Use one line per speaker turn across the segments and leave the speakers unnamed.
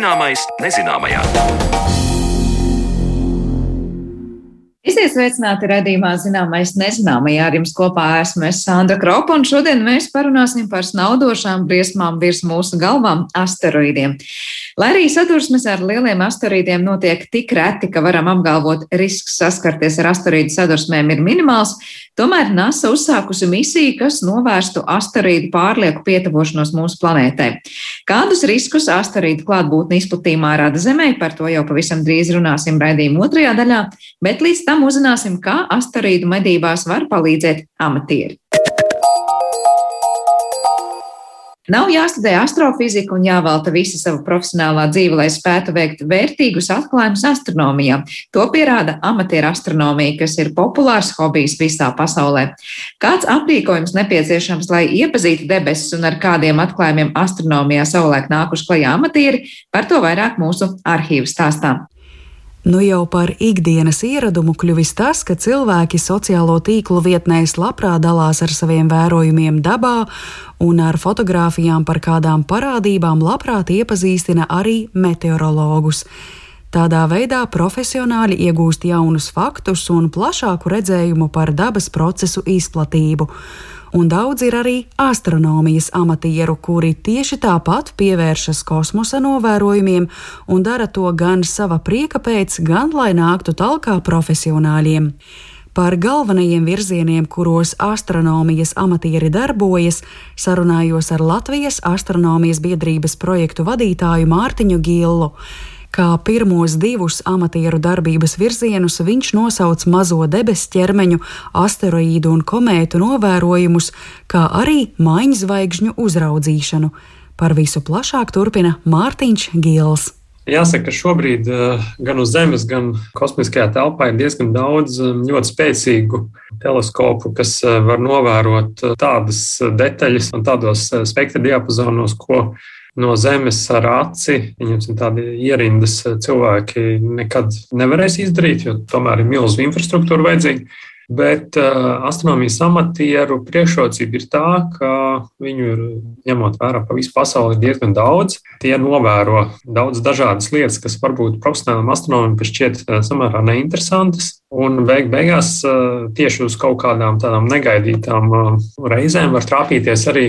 Zināmais nezināmajā.
Esiet sveicināti redzījumā zināmais nezināmajā. Ar jums kopā esmu es Sandra Kropa, un šodien mēs parunāsim par snaudošām briesmām virs mūsu galvām - asteroīdiem. Lai arī sadursmes ar lieliem asteroīdiem notiek tik reti, ka varam apgalvot, risks saskarties ar asteroīdu sadursmēm ir minimāls, tomēr NASA uzsākusi misiju, kas novērstu asteroīdu pārlieku pietuvošanos mūsu planētai. Kādus riskus asteroīdu klātbūtne izplatījumā rada Zemē, par to jau pavisam drīz runāsim raidījuma otrajā daļā, bet līdz tam uzzināsim, kā asteroīdu medībās var palīdzēt amatieri. Nav jāstudē astrofizika un jāvelta visa sava profesionālā dzīve, lai spētu veikt vērtīgus atklājumus astronomijā. To pierāda amatieru astronomija, kas ir populārs hobijs visā pasaulē. Kāds aprīkojums nepieciešams, lai iepazītu debesis un ar kādiem atklājumiem astronomijā savulaik nākuši klajā amatieri, par to vairāk mūsu arhīvu stāstā.
Nu jau par ikdienas ieradumu kļuvis tas, ka cilvēki sociālo tīklu vietnēs labprāt dalās ar saviem vērojumiem dabā un ar fotografijām par kādām parādībām labprāt iepazīstina arī meteorologus. Tādā veidā profesionāļi iegūst jaunus faktus un plašāku redzējumu par dabas procesu izplatību un daudz ir arī astronomijas amatieru, kuri tieši tāpat pievēršas kosmosa novērojumiem un dara to gan sava prieka pēc, gan lai nāktu talkā profesionāļiem. Par galvenajiem virzieniem, kuros astronomijas amatieri darbojas, sarunājos ar Latvijas astronomijas biedrības projektu vadītāju Mārtiņu Gillu. Kā pirmos divus amatieru darbības virzienus viņš nosauc mazo debesu ķermeņu, asteroīdu un komētu novērojumus, kā arī maiņzvaigžņu uzraudzīšanu. Par visu plašāk turpina Mārtiņš Gils.
Jāsaka, ka šobrīd eh, gan uz Zemes, gan kosmiskajā telpā ir diezgan daudz eh, ļoti spēcīgu teleskopu, kas eh, var novērot tādas detaļas un tādos spektra diapazonos, ko no zemes ar aci, viņiem tādi ierindas cilvēki nekad nevarēs izdarīt, jo tomēr ir milzīga infrastruktūra vajadzīga. Bet uh, astronomijas amatieru priekšrocība ir tā, ka viņu ir ņemot vērā pa visu pasauli diezgan daudz. Tie novēro daudz dažādas lietas, kas varbūt profesionālam astronomam šķiet samērā neinteresantas. Un beig beigās uh, tieši uz kaut kādām tādām negaidītām uh, reizēm var trāpīties arī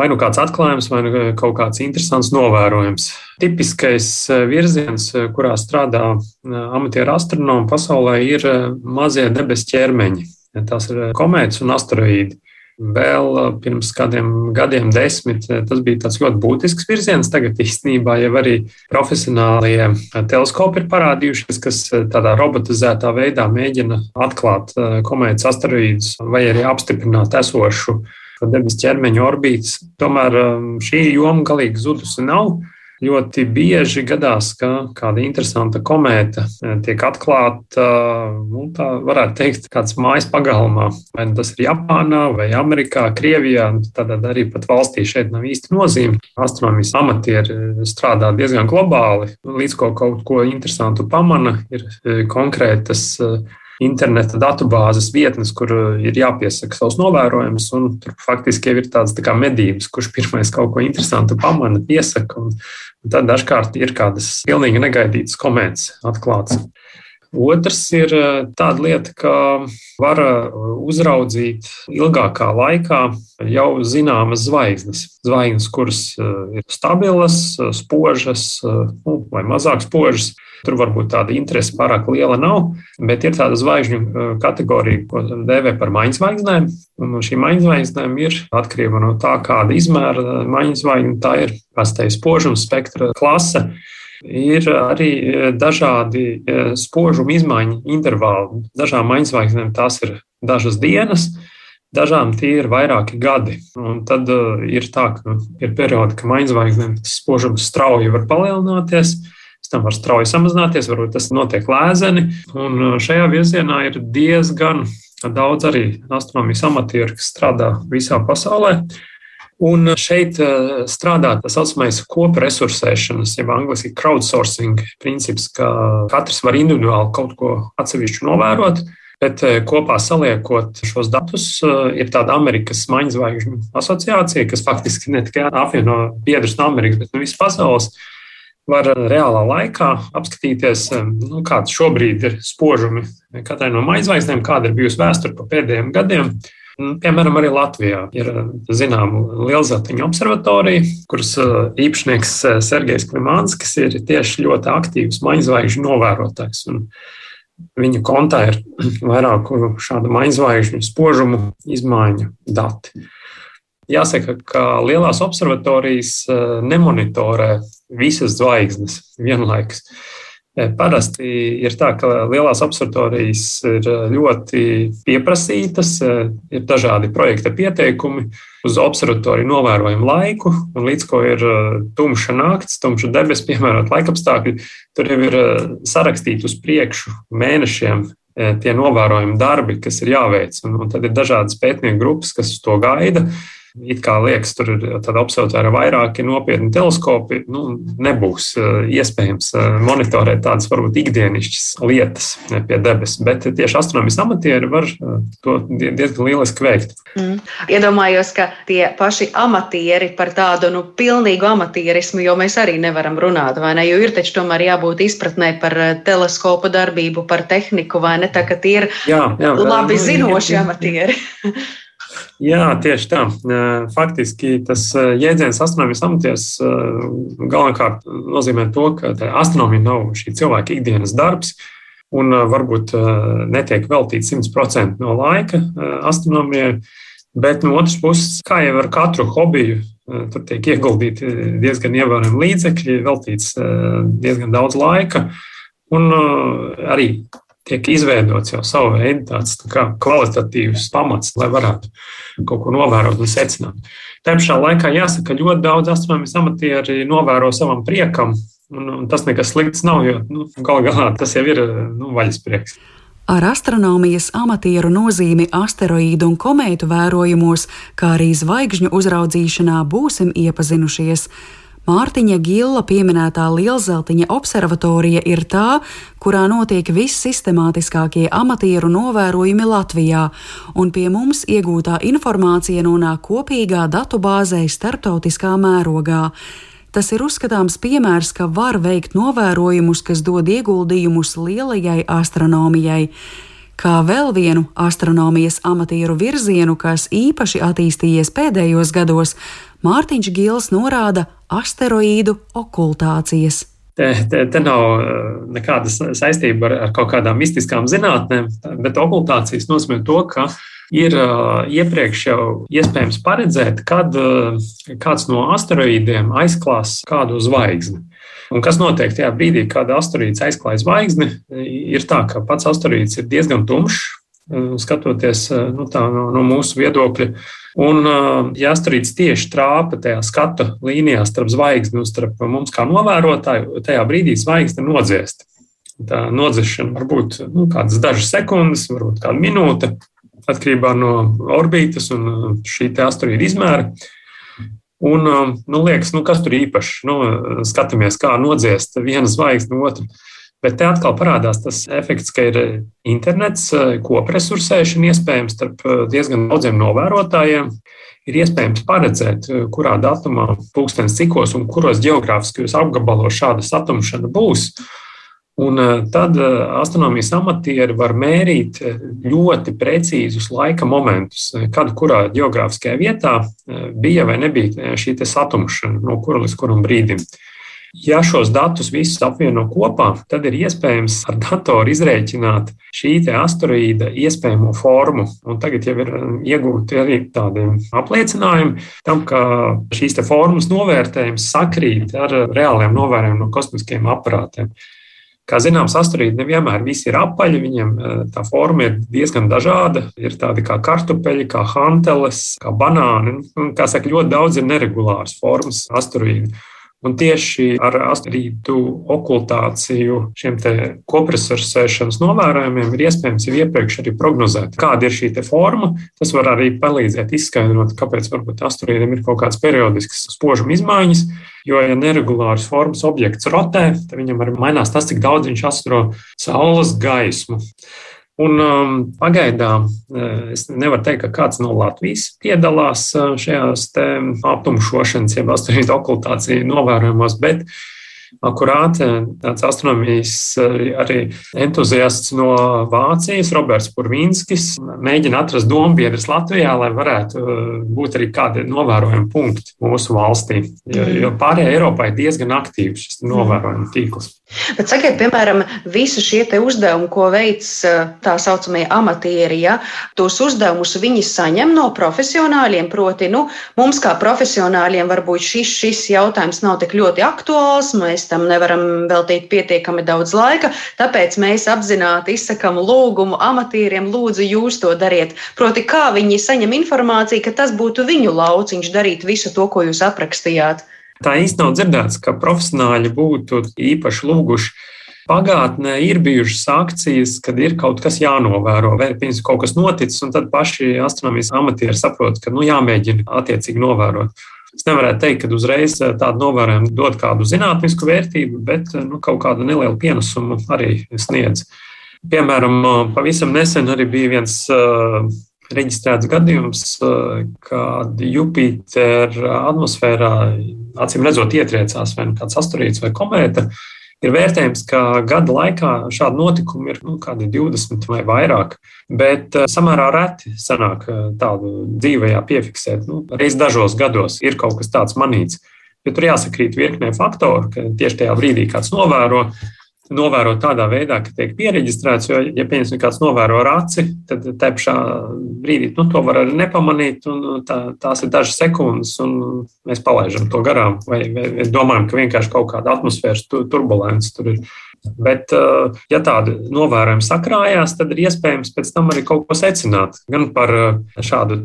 vai nu kāds atklājums, vai nu kaut kāds interesants novērojums. Tipiskais eh, virziens, eh, kurā strādā eh, amatieru astronomi pasaulē, ir mazie debesu ķermeņi. Tas ir komētas un asteroīdi. Vēl pirms kādiem gadiem, desmit, tas bija tāds ļoti būtisks virziens. Tagad īstenībā jau arī profesionālie teleskopi ir parādījušies, kas tādā robotizētā veidā mēģina atklāt komētas asteroīdus vai arī apstiprināt esošu debesu ķermeņa orbītas. Tomēr um, šī joma galīgi zudusi nav. Ļoti bieži gadās, ka kāda interesanta komēta eh, tiek atklāta, nu, tā varētu teikt, kāds mājas pagalmā. Vai nu tas ir Japānā, vai Amerikā, Krievijā, tad arī pat valstī šeit nav īsti nozīme. Astronomijas amatieri strādā diezgan globāli, līdz ko kaut ko interesantu pamana, ir eh, konkrētas interneta datubāzes vietnes, kur uh, ir jāpiesaka savs novērojums. Tur faktiski ir tādas tā medības, kurš pirmais kaut ko interesantu pamana, piesaka. Un, un tad dažkārt ir kādas pilnīgi negaidītas komētas atklātas. Otrs ir uh, tāda lieta, ka var uh, uzraudzīt ilgākā laikā jau zināmas zvaigznes. Zvaigznes, kuras ir stabilas, spožas nu, vai mazāk spožas, Tur varbūt tāda interese pārāk liela nav, bet ir tāda zvaigžņu kategorija, ko dēvē par maiņzvaigznēm. Un šī maiņzvaigznēm ir atkarība no tā, kāda izmēra maiņzvaigzne tā ir, kāds tā ir spožums, spektra klase. Ir arī uh, dažādi uh, spožuma izmaiņu intervāli. Dažām maiņzvaigznēm tās ir dažas dienas, Dažām tie ir vairāki gadi. Un tad uh, ir tā, ka ir periodi, kad maiņzvaigznēm tas spožums strauji var palielināties, tam var strauji samazināties, varbūt tas notiek lēzeni. Un uh, šajā virzienā ir diezgan daudz arī astronomijas amatieru, kas strādā visā pasaulē. Un šeit uh, strādā tā saucamais kopresursēšanas, jeb angļuiski crowdsourcing princips, ka katrs var individuāli kaut ko atsevišķu novērot. Bet uh, kopā saliekot šos datus, ir tāda Amerikas maiņzvaigžņu asociācija, kas faktiski ne tikai apvieno biedrus no Amerikas, bet no visas pasaules var reālā laikā apskatīties, nu, kāds šobrīd ir spožumi katrai no maizvaigznēm, kāda ir bijusi vēsture pa pēdējiem gadiem. Piemēram, arī Latvijā ir zināma lielzatiņa observatorija, kuras īpašnieks Sergejs Klimānskis ir tieši ļoti aktīvs maizvaigžņu novērotājs. Un viņa kontā ir vairāku šādu maizvaigžņu spožumu izmaiņu dati. Jāsaka, ka lielās observatorijas eh, nemonitorē visas zvaigznes vienlaikus. Eh, parasti ir tā, ka lielās observatorijas ir ļoti pieprasītas, ir dažādi projekta pieteikumi uz observatoriju novērojumu laiku, un līdz ko ir tumša nakts, tumša debesis, piemērot laikapstākļi, tur jau ir sarakstīti uz priekšu mēnešiem tie novērojumi darbi, kas ir jāveic. Un, un tad ir dažādas pētnieku grupas, kas uz to gaida. It kā liekas, tur ir tāda observatāra vairāki nopietni teleskopi. Nu, nebūs eh, iespējams eh, monitorēt tādas varbūt ikdienišķas lietas pie debesis, bet tieši astronomijas amatieri var eh, to diezgan lieliski veikt. Mm.
Iedomājos, ka tie paši amatieri par tādu nu, pilnīgu amatierismu, jo mēs arī nevaram runāt, vai ne? Jo ir taču tomēr jābūt izpratnē par teleskopu darbību, par tehniku, vai ne? Tā ka tie ir jā, jā, labi nu, zinoši amatieri.
Jā, tieši tā. Faktiski tas jēdziens astronomijas amatieris galvenokārt nozīmē to, ka astronomija nav šī cilvēka ikdienas darbs. Un varbūt netiek veltīts 100% no laika astronomijai, bet no otras puses, kā jau ar katru hobiju, tur tiek ieguldīti diezgan ievērojami līdzekļi, veltīts diezgan daudz laika. Un arī tiek izveidots jau savu veidu tāds tā kvalitatīvs pamats, lai varētu kaut ko novērot un secināt. Tā pašā laikā jāsaka, ka ļoti daudz astronomijas amatieri novēro savam priekam, un, un tas nekas slikts nav, jo nu, galu galā tas jau ir nu, vaļasprieks.
Ar astronomijas amatieru nozīmi asteroīdu un komētu vērojumos, kā arī zvaigžņu uzraudzīšanā būsim iepazinušies. Mārtiņa Gilla pieminētā Lielzeltiņa observatorija ir tā, kurā notiek vissistemātiskākie amatieru novērojumi Latvijā, un pie mums iegūtā informācija nonāk kopīgā datubāzē starptautiskā mērogā. Tas ir uzskatāms piemērs, ka var veikt novērojumus, kas dod ieguldījumus lielajai astronomijai kā vēl vienu astronomijas amatieru virzienu, kas īpaši attīstījies pēdējos gados, Mārtiņš Gils norāda asteroīdu okultācijas.
Te, te, te nav eh, nekāda saistība ar, ar kaut kādām mistiskām zinātnēm, bet okultācijas nozīmē to, ka ir eh, iepriekš jau iespējams paredzēt, kad eh, kāds no asteroīdiem aizklās kādu zvaigzni. Un kas notiek tajā brīdī, kad asteroīds aizklāj zvaigzni, ir tā, ka pats asteroīds ir diezgan tumšs, skatoties nu, tā, no, no mūsu viedokļa. Un, ja asteroīds tieši trāpa tajā skatu līnijā starp zvaigzni un starp mums kā novērotāju, tajā brīdī zvaigzne nodziest. Tā nodzēšana var būt nu, kādas dažas sekundes, varbūt kāda minūte, atkarībā no orbitas un šī asteroīda izmēra. Un, um, nu, liekas, nu, kas tur īpašs? Nu, skatāmies, kā nodziest vienu zvaigzni otru. Bet te atkal parādās tas efekts, ka ir internets, kopresursēšana iespējams starp uh, diezgan daudziem novērotājiem. Ir iespējams paredzēt, uh, kurā datumā, pulkstenis cikos un kuros geogrāfiskajos apgabalos šāda satumšana būs. Un eh, tad eh, astronomijas amatieri var mērīt eh, ļoti precīzus laika momentus, kad kurā geogrāfiskajā vietā bija vai nebija šī satumšana, no kura līdz kuram brīdim. Ja šos datus visus apvieno kopā, tad ir iespējams ar datoru izrēķināt šī asteroīda iespējamo formu. Un tagad jau ir iegūti arī tādi apliecinājumi tam, ka šīs formas novērtējums sakrīt ar reāliem novērojumiem no kosmiskiem aparātiem. Kā zināms, asteroīdi nevienmēr visi ir apaļi, viņiem eh, tā forma ir diezgan dažāda. Ir tādi kā kartupeļi, kā hanteles, kā banāni. Un, kā saka, ļoti daudz ir neregulāras formas asteroīdu. Un tieši ar asteroīdu okultāciju, šiem kopresursēšanas novērojumiem, ir iespējams jau iepriekš arī prognozēt, kāda ir šī forma. Tas var arī palīdzēt izskaidrot, kāpēc varbūt asteroīdiem ir kaut kādas periodiskas spožuma izmaiņas. Jo, ja neregulārs formas objekts rotē, tad viņam arī mainās tas, cik daudz viņš astro saules gaismu. Un, um, pagaidām uh, es nevaru teikt, ka kāds no Latvijas piedalās uh, šajās aptumšošanas, jeb astoņu okultāciju novērojumos, bet akurāti. Tāds astronomijas arī entuziasts no Vācijas, Roberts Purvīnskis, mēģina atrast dombiedrus Latvijā, lai varētu būt arī kādi novērojami punkti mūsu valstī. Jo, jo pārējā Eiropā ir diezgan aktīvs šis novērojuma tīkls.
Bet sakiet, piemēram, visi šie uzdevumi, ko veic tā saucamie amatieri, ja, tos uzdevumus viņi saņem no profesionāļiem. Proti, nu, mums kā profesionāļiem varbūt šis, šis jautājums nav tik ļoti aktuāls, mēs tam nevaram veltīt pietiekami daudz laika, tāpēc mēs apzināti izsakam lūgumu amatieriem, lūdzu, jūs to dariet. Proti, kā viņi saņem informāciju, ka tas būtu viņu lauciņš darīt visu to, ko jūs aprakstījāt.
Tā īsti nav dzirdēts, ka profesionāļi būtu īpaši lūguši. Pagātnē ir bijušas akcijas, kad ir kaut kas jānovēro, vai pirms kaut kas noticis, un tad paši astronomijas amatieri saprot, ka nu, jāmēģina attiecīgi novērot. Es nevarētu teikt, ka uzreiz tāda novērojuma dod kādu zinātnisku vērtību, bet nu, kaut kādu nelielu pienesumu arī sniedz. Piemēram, pavisam nesen arī bija viens uh, reģistrēts gadījums, uh, kad Jupitera atmosfērā acīm redzot, ietriecās vai nu kāds asteroīds vai komēta, ir vērtējums, ka gada laikā šādi notikumi ir nu, 20 vai vairāk, bet eh, samērā reti sanāk eh, tādu dzīvajā piefiksēt. Nu, reiz dažos gados ir kaut kas tāds manīts. Bet tur jāsakrīt virknē faktoru, ka tieši tajā brīdī kāds novēro, novērot tādā veidā, ka tiek pieregistrēts. Jo, ja piemēram, kāds novēro raci, tad te pašā brīdī nu, to var arī nepamanīt. Tā, tās ir dažas sekundes, un mēs palaidām to garām. Vai, vai, vai domājam, ka vienkārši kaut kāda atmosfēras turbulence tur ir. Bet, eh, ja tādi novērojumi sakrājās, tad ir iespējams pēc tam arī kaut ko secināt. Gan par eh, šādu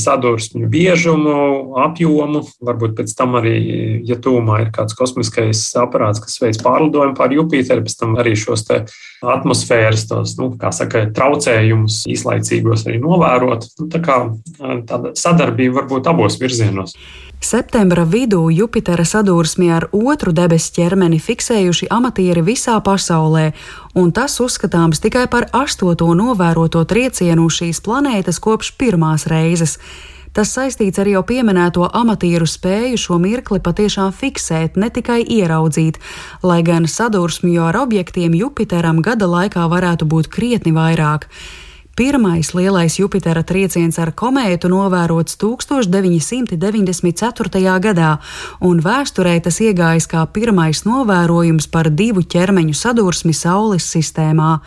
sadursmju biežumu, apjomu, varbūt pēc tam arī, ja tūmā ir kāds kosmiskais aparāts, kas veids pārlidojumu pār Jupiteru, pēc tam arī šos atmosfēras, tos, nu, saka, traucējumus īslaicīgos arī novērot. Nu, tā kā eh, tāda sadarbība var būt abos virzienos.
Septembra vidū Jupitera sadursmi ar otru debesu ķermeni fiksējuši amatieri visā pasaulē, un tas uzskatāms tikai par astoto novēroto triecienu šīs planētas kopš pirmās reizes. Tas saistīts ar jau pieminēto amatieru spēju šo mirkli patiešām fiksēt, ne tikai ieraudzīt, lai gan sadursmju ar objektiem Jupiteram gada laikā varētu būt krietni vairāk. Pirmais lielais Jupitera trieciens ar komētu novērots 1994. gadā, un vēsturē tas iegājis kā pirmais novērojums par divu ķermeņu sadursmi Saules sistēmā.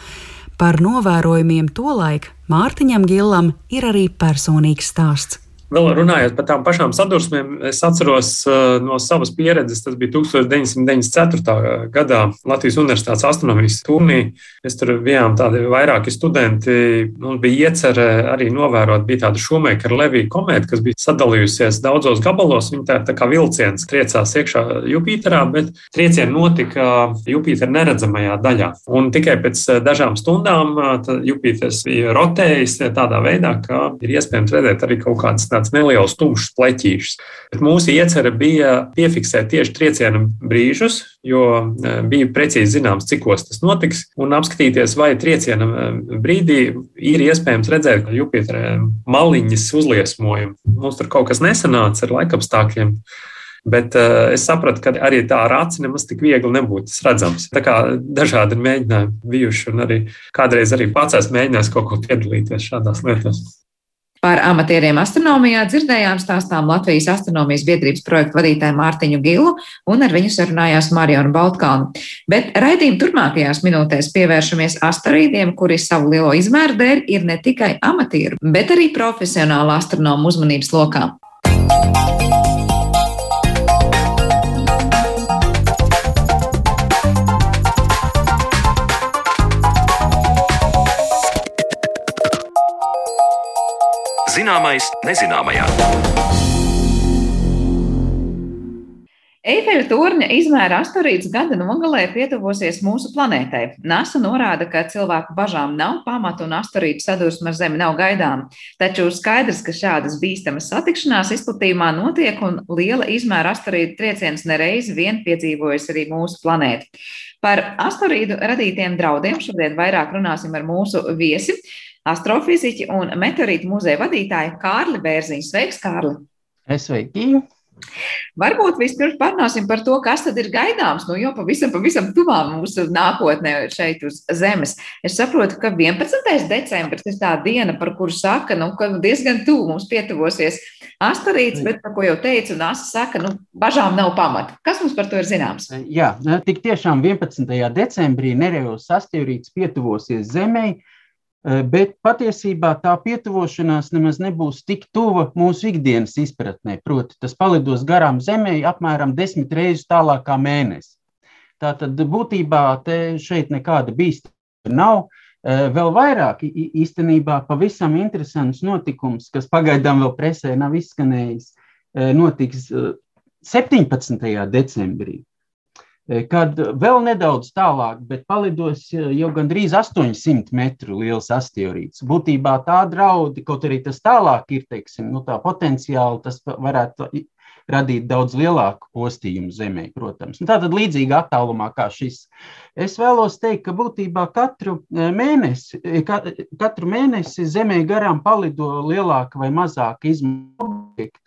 Par novērojumiem tolaik Mārtiņam Gilam ir arī personīgs stāsts.
Vēl runājot par tām pašām sadursmēm, es atceros uh, no savas pieredzes, tas bija 1994. gadā Latvijas Universitātes astronomijas turnī. Mēs tur bijām tādi vairāki studenti. Mums bija iecerē arī novērot, bija tāda šomēkara Levija komēta, kas bija sadalījusies daudzos gabalos. Viņa tā, tā kā vilciens triecās iekšā Jupiterā, bet triecieni notika Jupitera neredzamajā daļā. Un tikai pēc uh, dažām stundām Jupiters bija rotējis tādā veidā, ka ir iespējams redzēt arī kaut kādas tāds neliels tumšs pleķīšs. Bet mūsu iecerē bija piefiksēt tieši trieciena brīžus, jo e, bija precīzi zināms, cikos tas notiks, un apskatīties, vai trieciena e, brīdī ir iespējams redzēt Jupitera maliņas uzliesmojumu. Mums tur kaut kas nesanāca ar laikapstākļiem. Bet uh, es sapratu, ka arī tā ar aci nemaz tik viegli nebūtu redzams. Tā kā dažādi mēģinājumi bijuši, un arī kādreiz arī pats esmu mēģinājis kaut ko piedalīties šādās lietās.
Par amatieriem astronomijā dzirdējām stāstām Latvijas astronomijas biedrības projektu vadītāju Mārtiņu Gilu un ar viņu sarunājās Marionu Baltkalnu. Bet raidījuma turpmākajās minūtēs pievēršamies asteroīdiem, kuri savu lielo izmēru dēļ ir ne tikai amatieru, bet arī profesionāla astronomu uzmanības lokā. Zināmais nezināmajā. Eifeļa torņa izmēra asteroīds gada nogalē pietuvosies mūsu planētai. NASA norāda, ka cilvēku bažām nav pamata un asteroīdu sadursme ar Zemi nav gaidām. Taču skaidrs, ka šādas bīstamas satikšanās izplatījumā notiek un liela izmēra asteroīdu trieciens nereiz vien piedzīvojas arī mūsu planēta. Par asteroīdu radītiem draudiem šodien vairāk runāsim ar mūsu viesi astrofiziķi un meteorītu muzeja vadītāju Kārli Bērziņu. Sveiks, Kārli!
Sveiki!
Varbūt vispirms parunāsim par to, kas tad ir gaidāms, nu, jo pavisam, pavisam tuvā mūsu nākotnē šeit uz Zemes. Es saprotu, ka 11. decembris ir tā diena, par kuru saka, nu, ka diezgan tuvu mums pietuvosies asteroīds, bet, par ko jau teicu, NASA saka, nu, bažām nav pamata. Kas mums par to ir zināms?
Jā, tik tiešām 11. decembrī nereāls asteroīds pietuvosies Zemei. Eh, bet patiesībā tā pietuvošanās nemaz nebūs tik tuva mūsu ikdienas izpratnē. Proti, tas palidos garām Zemē apmēram desmit reizes tālāk kā mēnesis. Tātad būtībā šeit nekāda bīstama nav. Eh, vēl vairāk īstenībā pavisam interesants notikums, kas pagaidām vēl presē nav izskanējis, eh, notiks 17. decembrī. Eh, kad vēl nedaudz tālāk, bet palidos eh, jau gandrīz 800 metru liels asteroīds. Būtībā tā draudi, kaut arī tas tālāk ir, teiksim, nu, tā potenciāli tas varētu radīt daudz lielāku postījumu Zemē, protams. Un tātad līdzīga attālumā kā šis. Es vēlos teikt, ka būtībā katru eh, mēnesi, katru mēnesi Zemē garām palido lielāka vai mazāka izmēra objekti.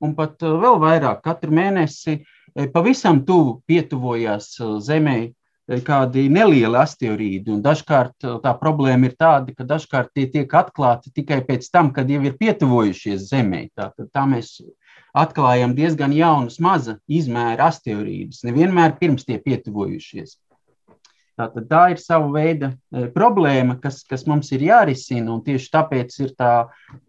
Un pat vēl vairāk katru mēnesi uh, pavisam tuvu pietuvojās e, Zemē e, kādi nelieli asteroīdi. Dažkārt tā problēma ir tāda, ka dažkārt tie tiek atklāti tikai pēc tam, kad jau ir pietuvojušies Zemē. Tā, tā mēs atklājam diezgan jaunus, maza izmēra asteroīdus, nevienmēr pirms tie pietuvojušies. Tātad tā ir sava veida e, problēma, kas, kas mums ir jārisina, tieši tāpēc ir tā,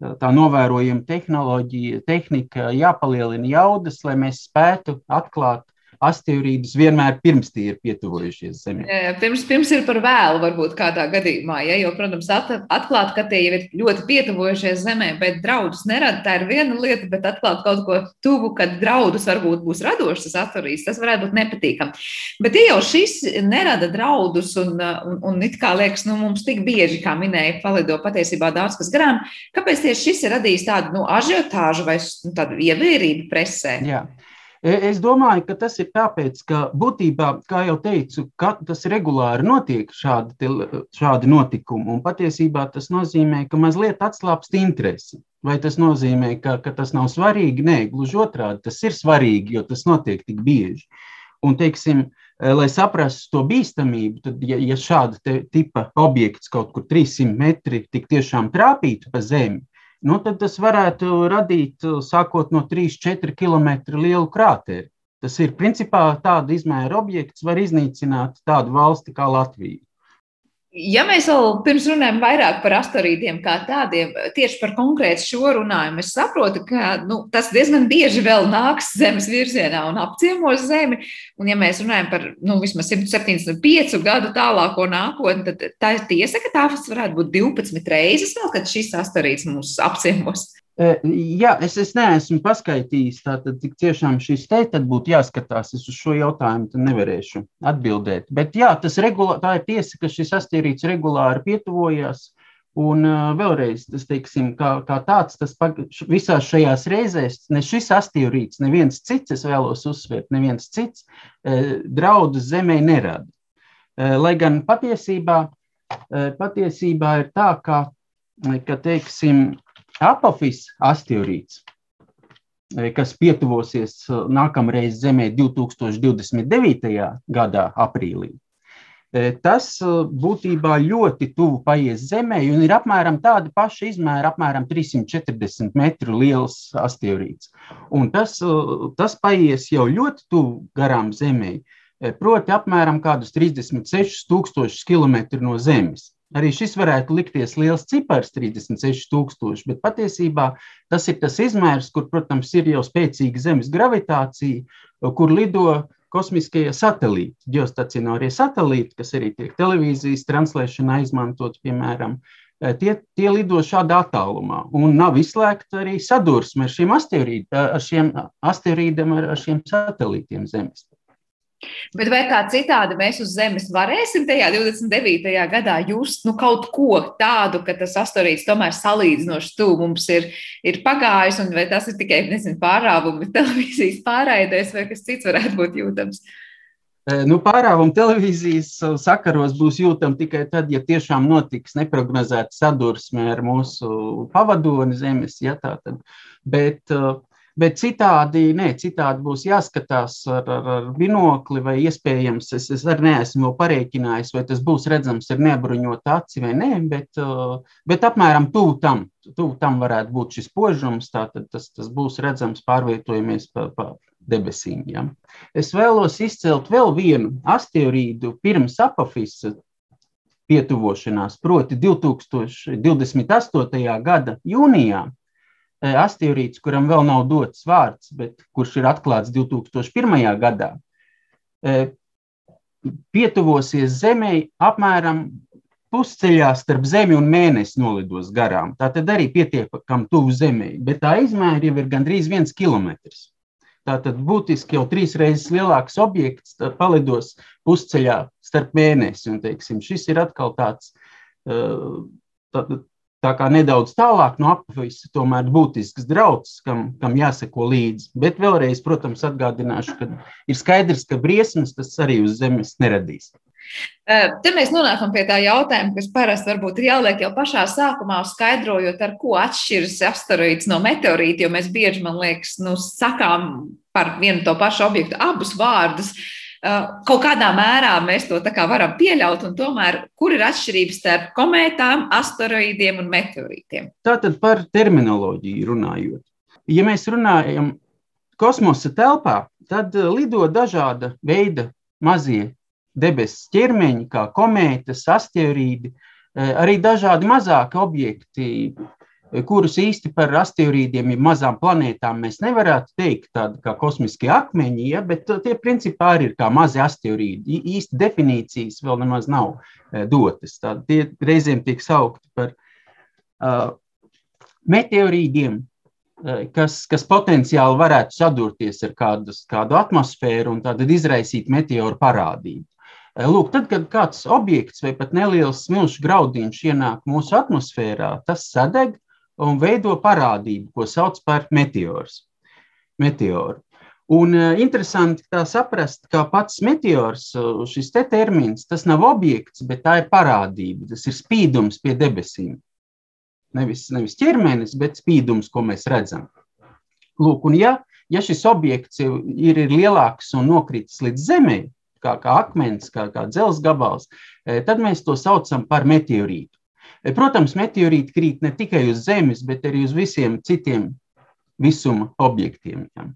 tā novērojama tehnoloģija, tehnika jāpalielina jaudas, lai mēs spētu atklāt asteroīdus vienmēr pirms tie ir pietuvojušies Zemē.
Pirms, pirms ir par vēlu, varbūt kādā gadījumā, ja, jo, protams, at, atklāt, ka tie jau ir ļoti pietuvojušies Zemē, bet draudus nerada, tā ir viena lieta, bet atklāt kaut ko tuvu, kad draudus varbūt būs radošs tas asteroīds, tas varētu būt nepatīkami. Bet, ja jau šis nerada draudus un, un, un it kā liekas, nu, mums tik bieži, kā minēja, palido patiesībā daudz kas garām, kāpēc tieši šis ir radījis tādu nu, ažiotāžu vai nu, tādu ievērību presē?
Jā. E, es domāju, ka tas ir tāpēc, ka būtībā, kā jau teicu, tas regulāri notiek šādi, šādi notikumi. Un patiesībā tas nozīmē, ka mazliet atslābst interesi. Vai tas nozīmē, ka, ka tas nav svarīgi? Nē, gluži otrādi, tas ir svarīgi, jo tas notiek tik bieži. Un, teiksim, e, lai saprastu to bīstamību, tad, ja, ja šāda tipa objekts kaut kur 300 metri tik tiešām trāpītu pa zemi, nu, tad tas varētu radīt sākot no 3-4 km lielu krāteru. Tas ir principā tāda izmēra objekts, var iznīcināt tādu valsti kā Latvija.
Ja mēs vēl pirms runājam vairāk par asteroīdiem kā tādiem, tieši par konkrētu šo runājumu, es saprotu, ka nu, tas diezgan bieži vēl nāks Zemes virzienā un apciemos Zemi. Un, ja mēs runājam par nu, vismaz 175 gadu tālāko nākotni, tad tā ir tiesa, ka tās varētu būt 12 reizes vēl, kad šis asteroīds mūs apciemos.
Jā, es, es neesmu paskaidrojis, tātad tik tiešām šis te būtu jāskatās. Es uz šo jautājumu nevarēšu atbildēt. Bet jā, tas regulā, tā ir tiesa, ka šis asteroīds regulāri pietuvojas. Un vēlreiz, tas teiksim, kā, kā tāds, tas visās šajās reizēs, ne šis asteroīds, neviens cits, es vēlos uzsvērt, neviens cits draudus Zemē nerada. Lai gan patiesībā, patiesībā ir tā, ka, ka teiksim, Apofis asteroīds, eh, kas pietuvosies eh, nākamreiz Zemē 2029. gadā, aprīlī. Eh, tas būtībā ļoti tuvu paies Zemē un ir apmēram tāda paša izmēra, apmēram 340 metru liels asteroīds. Un tas, tas paies jau ļoti tuvu garām Zemē, proti apmēram kādus 36 tūkstošus kilometru no Zemes. Arī šis varētu likties liels cipars, 36,000, bet patiesībā tas ir tas izmērs, kur, protams, ir jau spēcīga Zemes gravitācija, kur lido kosmiskie satelīti, geostacionārie satelīti, kas arī tiek televīzijas translēšanā izmantot, piemēram, tie, tie lido šādā attālumā. Un nav izslēgta arī sadursme ar šiem asteroīdiem, ar šiem, asteroīdiem, ar, ar šiem satelītiem Zemes.
Bet vai kā citādi mēs uz Zemes varēsim tajā 29. gadā just nu, kaut ko tādu, ka tas astoņdesmit tomēr salīdzinoši tuvu mums ir, ir pagājis, un vai tas ir tikai nezinu, pārāvumi televīzijas pārraidēs, vai kas cits varētu būt jūtams?
Nu, pārāvuma televīzijas sakaros būs jūtama tikai tad, ja tiešām notiks neparedzēta sadursme ar mūsu pavadoni Zemes. Ja, tā. Bet uh, Bet citādi, nē, citādi būs jāskatās ar, ar, ar binokli, vai iespējams, es, es arī neesmu vēl parēķinājis, vai tas būs redzams ar neapbruņotu aci vai nē, bet, bet apmēram tuvu tam, tuvu tam varētu būt šis požums. Tātad tas, tas būs redzams pārvietojamies pa, pa debesīm. Ja. Es vēlos izcelt vēl vienu asteroīdu pirms apafisa pietuvošanās, proti 2028. gada jūnijā E, asteroīds, kuram vēl nav dots vārds, bet kurš ir atklāts 2001. gadā, e, pietuvosies Zemē apmēram pusceļā starp Zemi un Mēnesi nolidos garām. Tā tad arī pietiekami tuvu Zemē, bet tā izmēra jau ir gandrīz viens kilometrs. Tātad būtiski jau trīs reizes lielāks objekts palidos pusceļā starp mēnesi. Un, teiksim, šis ir atkal tāds e, tā, kā nedaudz tālāk no apvisa, tomēr būtisks drauds, kam, kam jāseko līdzi. Bet vēlreiz, protams, atgādināšu, ka ir skaidrs, ka briesmas tas arī uz zemes neradīs.
Te mēs nonākam pie tā jautājuma, kas parasti varbūt ir jāliek jau pašā sākumā, skaidrojot, ar ko atšķiras asteroīds no meteorīta, jo mēs bieži, man liekas, nu, sakām par vienu to pašu objektu abus vārdus. Uh, kaut kādā mērā mēs to varam pieļaut, un tomēr kur ir atšķirības starp komētām, asteroīdiem un meteorītiem?
Tātad par terminoloģiju runājot. Ja mēs runājam kosmosa telpā, tad eh, lido dažāda veida mazie debesu ķermeņi, kā komētas, asteroīdi, eh, arī dažādi mazāki objekti, kurus īsti par asteroīdiem, ja mazām planētām mēs nevarētu teikt, tādi kā kosmiskie akmeņi, ja, bet tie principā arī ir kā mazi asteroīdi. Īsti definīcijas vēl nemaz nav e, dotas. Tādi tie reizēm tiek saukti par uh, meteorīdiem, uh, kas, kas potenciāli varētu sadurties ar kādas, kādu atmosfēru un tad izraisīt meteoru parādību. Lūk, tad, kad kāds objekts vai pat neliels smilšu graudiņš ienāk mūsu atmosfērā, tas sadeg, un veido parādību, ko sauc par meteors. meteoru. Un uh, interesanti tā saprast, ka pats meteors, uh, šis te termins, tas nav objekts, bet tā ir parādība, tas ir spīdums pie debesīm. Nevis, nevis ķermenis, bet spīdums, ko mēs redzam. Lūk, un ja, ja šis objekts ir, ir lielāks un nokritis līdz zemē, kā, kā akmens, kā, kā dzelzs gabals, tad mēs to saucam par meteorītu. Protams, meteorīti krīt ne tikai uz Zemes, bet arī uz visiem citiem visuma objektiem. Ja.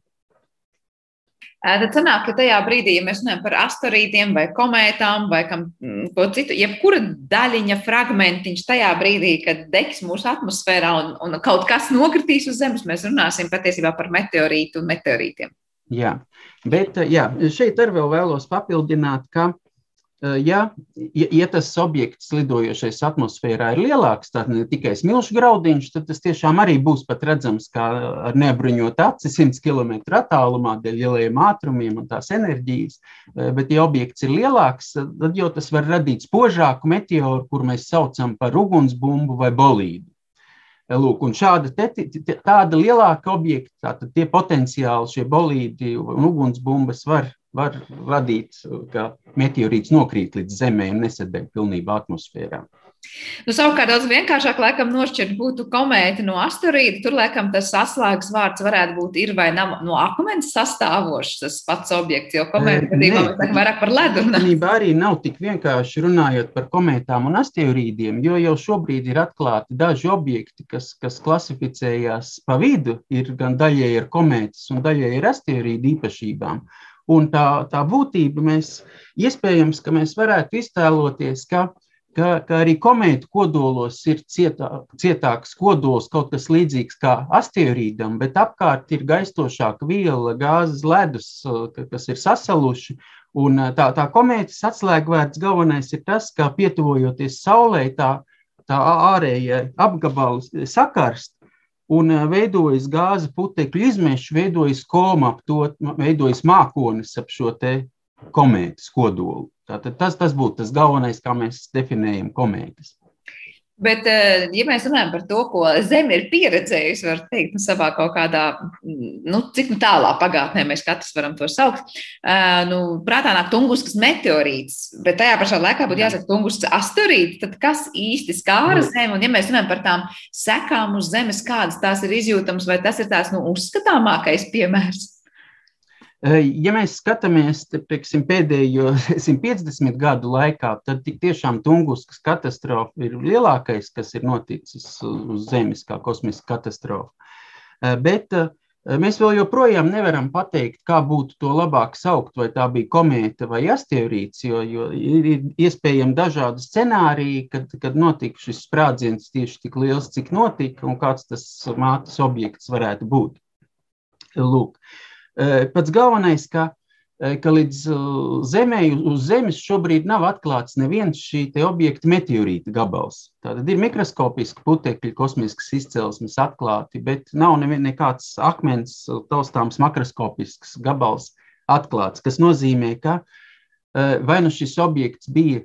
Tad sanāk, ka tajā brīdī, ja mēs runājam par asteroīdiem vai komētām vai kam, mm, ko citu, jebkura daļiņa fragmentiņš tajā brīdī, kad degs mūsu atmosfērā un, un kaut kas nokritīs uz Zemes, mēs runāsim patiesībā par meteorītu un meteorītiem.
Jā, bet jā, šeit arī vēl vēlos papildināt, ka ja, ja, ja tas objekts lidojošais atmosfērā ir lielāks, tad ne tikai smilšu graudiņš, tad tas tiešām arī būs pat redzams kā ar nebruņotu aci 100 km attālumā dēļ lielajiem ātrumiem un tās enerģijas. Bet, ja objekts ir lielāks, tad jau tas var radīt spožāku meteoru, kur mēs saucam par ugunsbumbu vai bolīdu. Lūk, un šāda te, tāda lielāka objekta, tātad tie potenciāli šie bolīdi un ugunsbumbas var var radīt, ka meteorīts nokrīt līdz Zemē un nesadeg pilnībā atmosfērā.
Nu, savukārt, daudz vienkāršāk laikam nošķirt būtu komēta no asteroīda. Tur, laikam, tas atslēgas vārds varētu būt ir vai nav no akmens sastāvošs tas pats objekts, jo komēta gadījumā mēs vairāk par ledu.
Īstenībā arī nav tik vienkārši runājot par komētām un asteroīdiem, jo jau šobrīd ir atklāti daži objekti, kas, kas klasificējās pa vidu, ir gan daļēji ar komētas un daļēji ar asteroīdu īpašībām. Un tā, tā būtība mēs iespējams, ka mēs varētu iztēloties, ka, ka, ka arī komētu kodolos ir cietā, cietāks kodols, kaut kas līdzīgs kā asteroīdam, bet apkārt ir gaistošāka viela, gāzes ledus, kas ir sasaluši. Un tā, tā komētas atslēgvērts galvenais ir tas, ka pietuvojoties Saulē, tā, tā ārējai apgabals sakarst, un eh, veidojas gāzes putekļu izmeši, veidojas koma ap to, veidojas mākonis ap šo te komētas kodolu. Tātad tas, tas būtu tas galvenais, kā mēs definējam komētas.
Bet, eh, ja mēs runājam par to, ko Zeme ir pieredzējusi, var teikt, nu, savā kaut kādā, nu, cik nu tālā pagātnē mēs katrs varam to saukt, uh, nu, prātā nāk tunguskas meteorīts, bet tajā pašā laikā būtu jāsaka tunguskas asteroīds, tad kas īsti skāra nu. Zemi? Un, ja mēs runājam par tām sekām uz Zemes, kādas tās ir izjūtams, vai tas ir tās, nu, uzskatāmākais piemērs?
Ja mēs skatāmies teiksim, pēdējo 150 gadu laikā, tad tiešām Tunguskas katastrofa ir lielākais, kas ir noticis uz Zemes, kā kosmiska katastrofa. Bet mēs vēl joprojām nevaram pateikt, kā būtu to labāk saukt, vai tā bija komēta vai asteroīds, jo, jo ir iespējami dažādi scenāriji, kad, kad notika šis sprādziens tieši tik liels, cik notika, un kāds tas mātes objekts varētu būt. Lūk. Eh, pats galvenais, ka, eh, ka līdz eh, Zemē, uz Zemes šobrīd nav atklāts neviens šī objekta meteorīta gabals. Tātad ir mikroskopiski putekļi, kosmiskas izcelsmes atklāti, bet nav nekāds akmens, taustāms makroskopisks gabals atklāts, kas nozīmē, ka vai nu šis objekts bija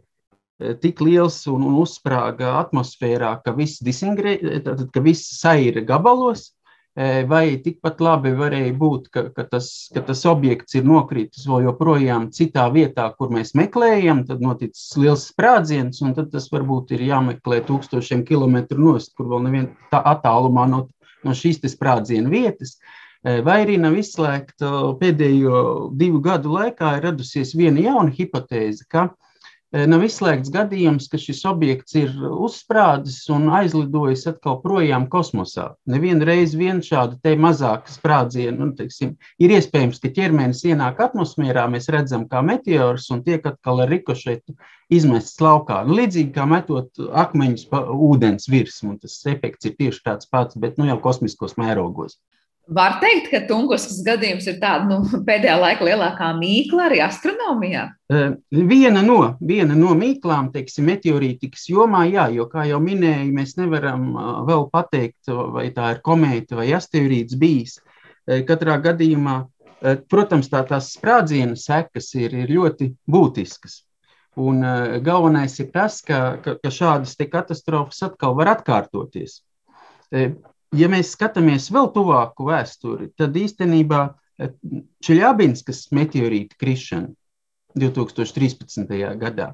tik liels un, un uzsprāga atmosfērā, ka viss, ka viss saira gabalos, vai tikpat labi varēja būt, ka, ka, tas, ka tas objekts ir nokritis vēl joprojām citā vietā, kur mēs meklējam, tad noticis liels sprādziens, un tad tas varbūt ir jāmeklē tūkstošiem kilometru nost, kur vēl nevien tā attālumā no, no šīs sprādziena vietas. Vai arī nav izslēgta pēdējo divu gadu laikā ir radusies viena jauna hipotēze, ka uh, Nav izslēgts gadījums, ka šis objekts ir uzsprādzis un aizlidojis atkal projām kosmosā. Nevienu reizi vien šāda te mazāka sprādziena, nu, teiksim, ir iespējams, ka ķermenis ienāk atmosfērā, mēs redzam kā meteors un tiek atkal ar rikošetu izmests laukā. Nu, līdzīgi kā metot akmeņus pa ūdens virsmu, tas efekts ir tieši tāds pats, bet nu, jau kosmiskos mērogos.
Var teikt, ka Tunguskas gadījums ir tāda nu, pēdējā laika lielākā mīkla arī astronomijā.
Viena no, viena no mīklām, teiksim, meteorītikas jomā, jā, jo, kā jau minēju, mēs nevaram vēl pateikt, vai tā ir komēta vai asteroīds bijis. Katrā gadījumā, protams, tā, tās sprādziena sekas ir, ir ļoti būtiskas. Un galvenais ir tas, ka, ka, ka šādas katastrofas atkal var atkārtoties ja mēs skatāmies vēl tuvāku vēsturi, tad īstenībā eh, Čeļabinskas meteorīta krišana 2013. gadā.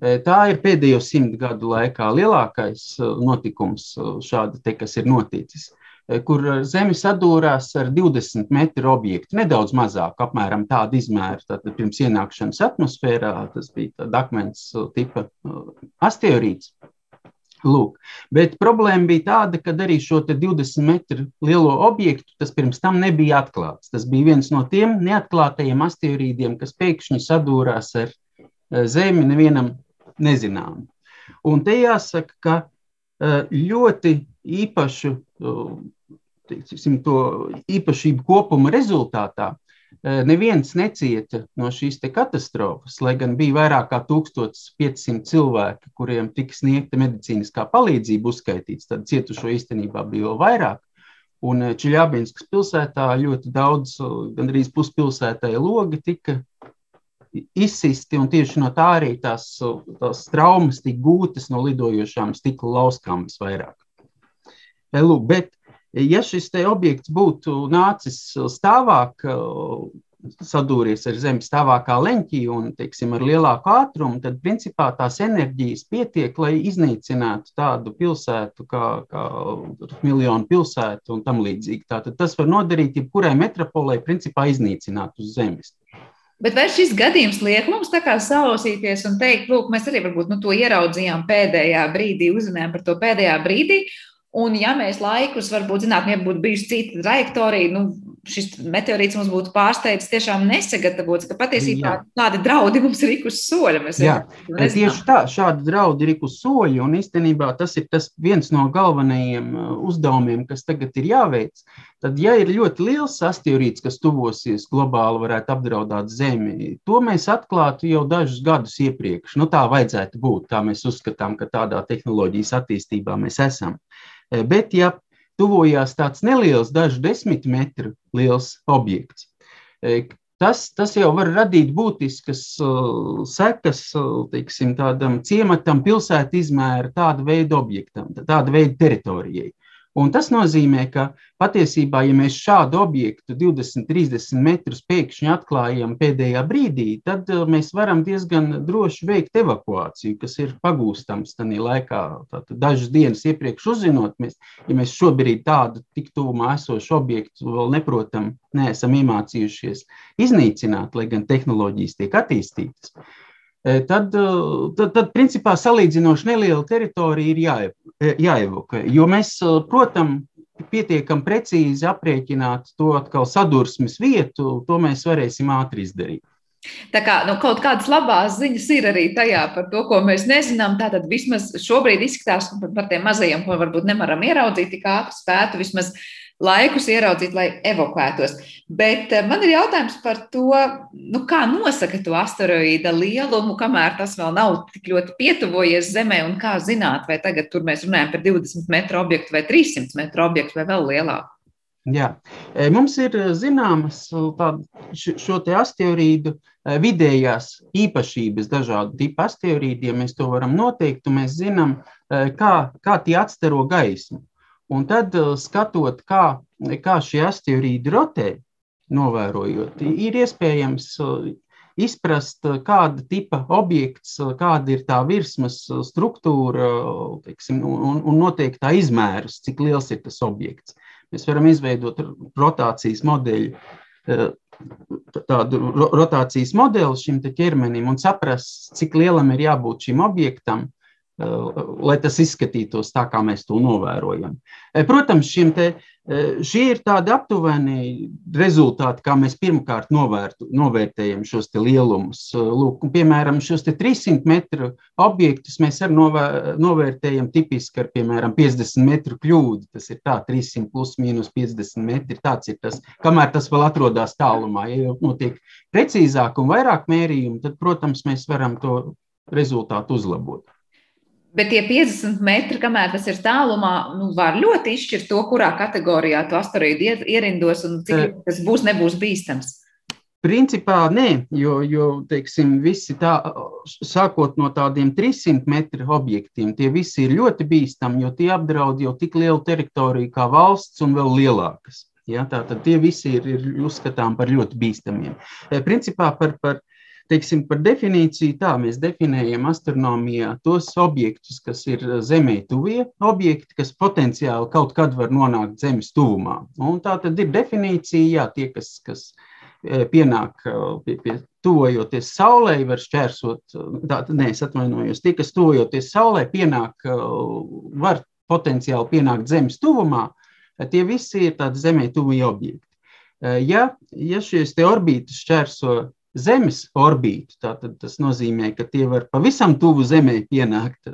Eh, tā ir pēdējo simt gadu laikā lielākais eh, notikums, šāda te, kas ir noticis, kur Zeme sadūrās ar 20 metru objektu, nedaudz mazāk, apmēram tādu izmēru. Tātad pirms ienākšanas atmosfērā tas bija akmens tipa asteroīds. Lūk. Bet problēma bija tāda, ka arī šo 20 metru lielo objektu tas pirms tam nebija atklāts. Tas bija viens no tiem neatklātajiem asteroīdiem, kas pēkšņi sadūrās ar eh, Zemi nevienam nezinām. Un te jāsaka, ka eh, ļoti īpašu eh, teiksim, to īpašību kopuma rezultātā neviens necieta no šīs katastrofas, lai gan bija vairāk kā 1500 cilvēki, kuriem tika sniegta medicīniskā palīdzība uzskaitīts. Tad cietušo īstenībā bija vēl vairāk. Un eh, Čeļābinskas pilsētā ļoti daudz, eh, gandrīz puspilsētai logi tika izsisti, un tieši no tā arī tās, tās traumas tika gūtas no lidojošām stikla lauskām visvairāk. Bet Ja šis objekts būtu nācis stāvāk, sadūries ar zemi stāvākā leņķī un teiksim, ar lielāku ātrumu, tad principā tās enerģijas pietiek, lai iznīcinātu tādu pilsētu kā, kā miljonu pilsētu un tam līdzīgi. Tātad tas var nodarīt jebkurai metropolē, principā iznīcināt uz zemes.
Bet vai šis gadījums liek mums tā kā sausīties un teikt, lūk, mēs arī varbūt nu, to ieraudzījām pēdējā brīdī, uzzinājām par to pēdējā brīdī, Un, ja mēs laikus, varbūt zinātnē būtu bijusi cita trajektorija, nu, šis meteorīts mums būtu pārsteidzis tiešām nesagatavots, ka patiesībā Jā. tādi draudi mums ir uz soļa.
Jā, tieši tā, šādi draudi ir uz soļa, un īstenībā tas ir tas viens no galvenajiem uh, uzdevumiem, kas tagad ir jāveic. Tad, ja ir ļoti liels asteroīds, kas tuvosies globāli, varētu apdraudēt Zemi, to mēs atklātu jau dažus gadus iepriekš. Nu, tā vajadzētu būt, tā mēs uzskatām, ka tādā tehnoloģijas attīstībā mēs esam. Eh, bet, ja tuvojās tāds neliels, dažu desmit metru liels objekts, eh, tas, tas jau var radīt būtiskas uh, sekas teiksim, tādam ciematam, pilsētu izmēra, tāda veida objektam, tāda veida teritorijai. Un tas nozīmē, ka patiesībā, ja mēs šādu objektu 20, 30 metrus pēkšņi atklājam pēdējā brīdī, tad uh, mēs varam diezgan droši veikt evakuāciju, kas ir pagūstams tajā laikā. Tātad dažas dienas iepriekš uzzinot, mēs, ja mēs šobrīd tādu tik tuvumā esošu objektu vēl neprotam, neesam iemācījušies iznīcināt, lai gan tehnoloģijas tiek attīstītas tad, tad, tad principā salīdzinoši neliela teritorija ir jāe, jāevakuē. Jo mēs, protams, pietiekami precīzi aprēķināt to atkal sadursmes vietu, to mēs varēsim ātri izdarīt.
Tā kā nu, kaut kādas labās ziņas ir arī tajā par to, ko mēs nezinām. Tātad vismaz šobrīd izskatās par tiem mazajiem, ko varbūt nevaram ieraudzīt ātri spētu vismaz uh, laikus ieraudzīt, lai evakuētos. Bet eh, man ir jautājums par to, nu, kā nosaka to asteroīda lielumu, kamēr tas vēl nav tik ļoti pietuvojies Zemē, un kā zināt, vai tagad tur mēs runājam par 20 metru objektu vai 300 metru objektu vai vēl lielāku.
Jā. E, mums ir e, zināmas šo te asteroīdu e, vidējās īpašības, dažādu tipu asteroīdiem. Mēs to varam noteikt, un mēs zinām, kā, kā tie atstaro gaismu. Un tad, uh, skatot, kā, kā šie asteroīdi rotē, novērojot, ir iespējams uh, izprast, uh, kāda tipa objekts, kāda ir tā virsmas struktūra teiksim, un, un noteiktā izmērs, cik liels ir tas objekts. Mēs varam izveidot rotācijas modeļu, tādu rotācijas modeli šim ķermenim un saprast, cik lielam ir jābūt šim objektam, Eh, lai tas izskatītos tā, kā mēs to novērojam. Eh, protams, te, eh, šie ir tādi aptuveni rezultāti, kā mēs pirmkārt novērtu, novērtējam šos lielumus. Lūk, piemēram, šos 300 metru objektus mēs arī novēr, novērtējam tipiski ar piemēram, 50 metru kļūdu. Tas ir tā, 300 plus mīnus 50 metri. Tāds ir tas, kamēr tas vēl atrodas tālumā. Ja notiek precīzāk un vairāk mērījumu, tad, protams, mēs varam to rezultātu uzlabot.
Bet tie 50 metri, kamēr tas ir tālumā, nu, var ļoti izšķirt to, kurā kategorijā tu asteroīdu ierindos un cik tas būs, nebūs bīstams.
Principā nē, jo, jo teiksim, visi tā, sākot no tādiem 300 metru objektiem, tie visi ir ļoti bīstami, jo tie apdraud jau tik lielu teritoriju kā valsts un vēl lielākas. Ja, Tātad tie visi ir, ir uzskatām par ļoti bīstamiem. Principā par, par Teiksim, par definīciju tā mēs definējam astronomijā tos objektus, kas ir Zemē tuvie objekti, kas potenciāli kaut kad var nonākt Zemes tuvumā. Un tā tad ir definīcija, jā, tie, kas, kas e, pienāk e, pie, pie tuvojoties Saulē, var šķērsot, tātad, nē, es atvainojos, tie, kas tuvojoties Saulē, pienāk, var potenciāli pienākt Zemes tuvumā, tie visi ir tādi Zemē tuvie objekti. Ja, ja šīs orbītas šķērso Zemes orbītu. Tātad tas nozīmē, ka tie var pavisam tuvu Zemē pienākt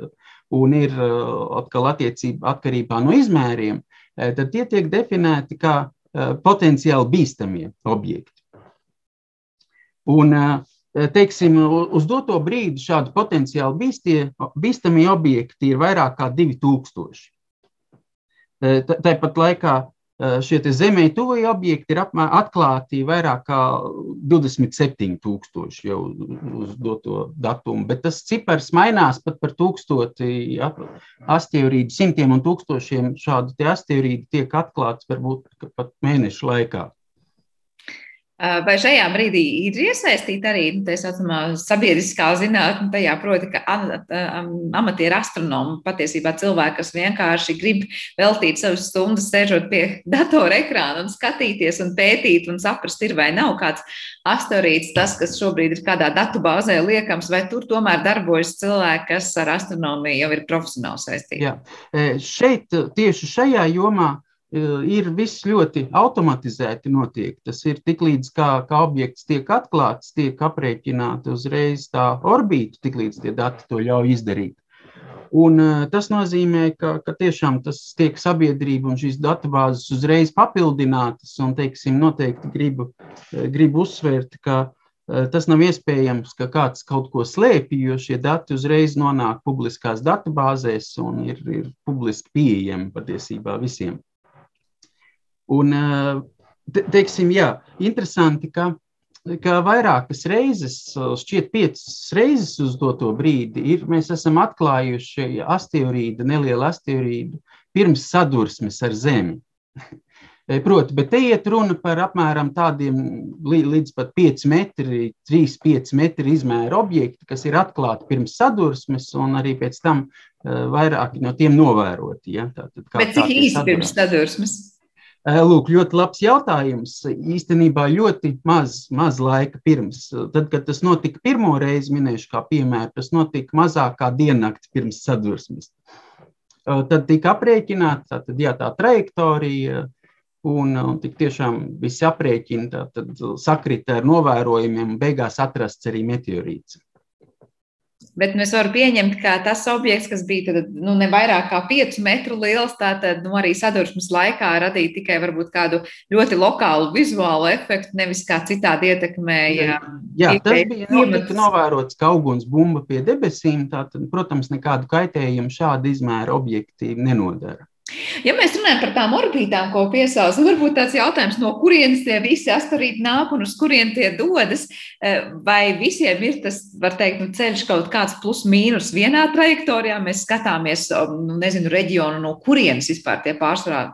un ir uh, atkal attiecībā atkarībā no izmēriem, uh, tad tie tiek definēti kā uh, potenciāli bīstamie objekti. Un, teiksim, uz doto brīdi šādi potenciāli bīstie, bīstamie objekti ir vairāk kā 2000. Tāpat laikā šie zemē tuvie objekti ir apmēr, atklāti vairāk kā 27,000 jau uz doto datumu, bet tas cipars mainās pat par tūkstoti asteroīdu, simtiem un tūkstošiem šādu asteroīdu tiek atklāts varbūt pat mēnešu laikā.
Vai šajā brīdī ir iesaistīta arī nu, tā saucamā sabiedriskā zinātne, tajā proti, ka amatieru astronomi patiesībā cilvēki, kas vienkārši grib veltīt savas stundas, sēžot pie datora ekrāna un skatīties un pētīt un saprast, ir vai nav kāds asteroīds, tas, kas šobrīd ir kādā datubāzē liekams, vai tur tomēr darbojas cilvēki, kas ar astronomiju jau ir profesionāli saistīti.
Jā. Šeit tieši šajā jomā ir viss ļoti automatizēti notiek. Tas ir tik līdz kā, kā objekts tiek atklāts, tiek aprēķināta uzreiz tā orbīta, tik līdz tie dati to ļauj izdarīt. Un, tas nozīmē, ka, ka tiešām tas tiek sabiedrība un šīs datubāzes uzreiz papildinātas. Un, teiksim, noteikti gribu, gribu uzsvērt, ka tas nav iespējams, ka kāds kaut ko slēpj, jo šie dati uzreiz nonāk publiskās datubāzēs un ir, ir publiski pieejami patiesībā visiem. Un, te, teiksim, jā, interesanti, ka ka vairākas reizes, šķiet, piecas reizes uz doto brīdi, ir, mēs esam atklājuši asteroīdu, nelielu asteroīdu pirms sadursmes ar Zemi. E, proti, bet te iet runa par apmēram tādiem līdz pat 5 metri, 3-5 metri izmēra objekti, kas ir atklāti pirms sadursmes, un arī pēc tam vairāki no tiem novēroti. Ja?
Tātad, bet cik īsti pirms sadursmes?
E, lūk, ļoti labs jautājums. Īstenībā ļoti maz, maz laika pirms. Tad, kad tas notika pirmo reizi, minēšu kā piemēru, tas notika mazāk kā diennakti pirms sadursmes. Tad tika aprēķināta tā, jā, tā trajektorija, Un, un tik tiešām viss aprēķina, tad sakrita ar novērojumiem, un beigās atrasts arī meteorīts.
Bet mēs varam pieņemt, ka tas objekts, kas bija tad, nu, ne vairāk kā 5 metru liels, tātad nu, arī sadursmes laikā radīja tikai kādu ļoti lokālu vizuālu efektu, nevis kā citādi ietekmēja.
Jā, tas bija notika novērots kā uguns bumba pie debesīm, tātad, protams, nekādu kaitējumu šādi izmēra objekti nenodara.
Ja mēs runājam par tām orbītām, ko piesauc, varbūt tāds jautājums, no kurienes tie visi asteroīdi nāk un uz kurien tie dodas, eh, vai visiem ir tas, var teikt, nu, ceļš kaut kāds plus mīnus vienā trajektorijā, mēs skatāmies, nu, nezinu, reģionu, no kurienes vispār tie pārsvarā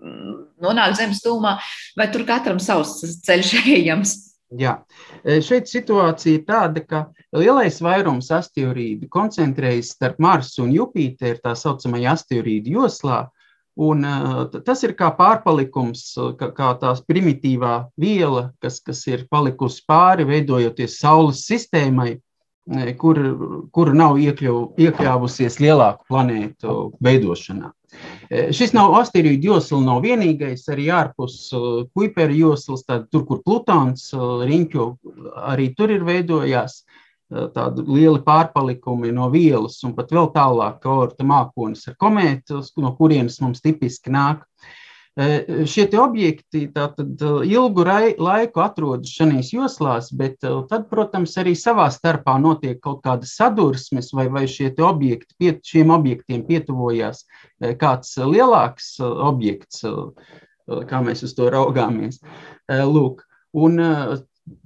mm, nonāk zemes tūmā, vai tur katram savs ceļš ejams?
Jā, šeit situācija ir tāda, ka lielais vairums asteroīdu koncentrējas starp Marsu un Jupiteru, tā saucamajā asteroīdu joslā. Un, tas ir kā pārpalikums, kā, kā tās primitīvā viela, kas, kas ir palikusi pāri, veidojoties Saules sistēmai, kur, kur nav iekļau, iekļāvusies lielāku planētu veidošanā. E, šis nav asteroīdu josla, nav vienīgais. Arī ārpus e, Kuipera joslas, tur, kur Plutāns e, riņķo, arī tur ir veidojās tādi lieli pārpalikumi no vielas, un pat vēl tālāk, kā orta mākonis ar komētu, no kurienes mums tipiski nāk. Šie objekti tātad ilgu laiku atrodas šajās joslās, bet tad, protams, arī savā starpā notiek kaut kādas sadursmes, vai, vai šie objekti, pie, šiem objektiem pietuvojās kāds lielāks objekts, kā mēs uz to raugāmies. Lūk, un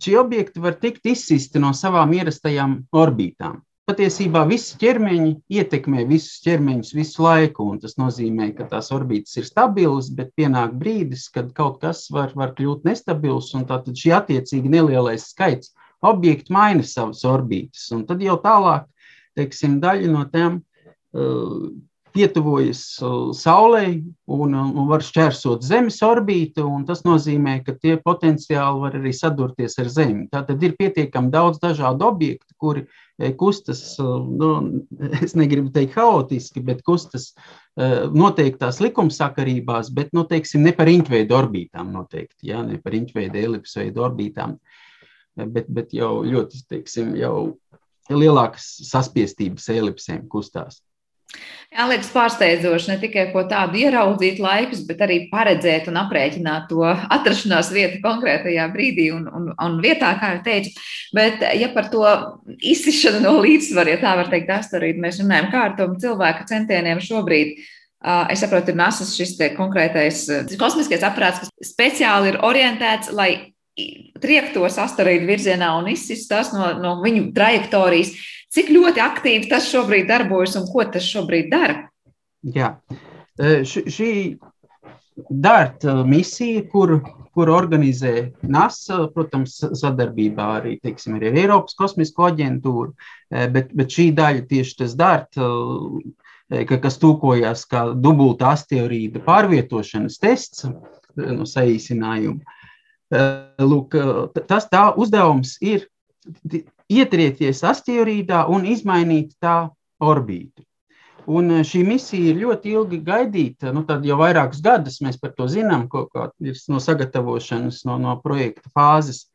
šie objekti var tikt izsisti no savām ierastajām orbītām. Patiesībā visi ķermeņi ietekmē visus ķermeņus visu laiku, tas nozīmē, ka tās orbītas ir stabilas, bet pienāk brīdis, kad kaut kas var, var kļūt nestabils, un tad šī attiecīgi nelielais skaits objektu maina savas orbītas. Un tad jau tālāk, teiksim, daļa no tām uh, pietuvojas Saulei un, un var šķērsot Zemes orbītu, tas nozīmē, ka tie potenciāli var arī sadurties ar Zemi. Tātad ir pietiekami daudz dažādu objektu, kuri e, kustas, nu, es negribu teikt haotiski, bet kustas noteiktās likumsakarībās, bet, nu, teiksim, ne par riņķveidu orbītām noteikti, jā, ne par riņķveidu elipsveidu orbītām, bet, bet jau ļoti, teiksim, jau lielākas saspiestības elipsēm kustās.
Jā, liekas pārsteidzoši ne tikai ko tādu ieraudzīt laikus, bet arī paredzēt un aprēķināt to atrašanās vietu konkrētajā brīdī un, un, un vietā, kā jau teicu. Bet, ja par to izsišanu no līdzsvaru, ja tā var teikt, asteroīdu mēs runājam, kā ar tom cilvēka centieniem šobrīd. Es saprotu, ir NASA's šis konkrētais kosmiskais aparāts, kas speciāli ir orientēts, lai triektos asteroīdu virzienā un izsist tās no, no viņu trajektorijas. Cik ļoti aktīvi tas šobrīd darbojas un ko tas šobrīd dara?
Jā, š, šī DART misija, kur, kur organizē NASA, protams, sadarbībā arī, teiksim, ar Eiropas kosmisko aģentūru, bet, bet šī daļa tieši tas DART, e, kas tūkojās kā dubulta asteroīda pārvietošanas tests, no saīsinājuma. Lūk, tas tā uzdevums ir ietrieties asteroīdā un izmainīt tā orbītu. Un eh, šī misija ir ļoti ilgi gaidīta. Nu, tad jau vairākus gadus mēs par to zinām, ko, ko ir no sagatavošanas, no, no projekta fāzes.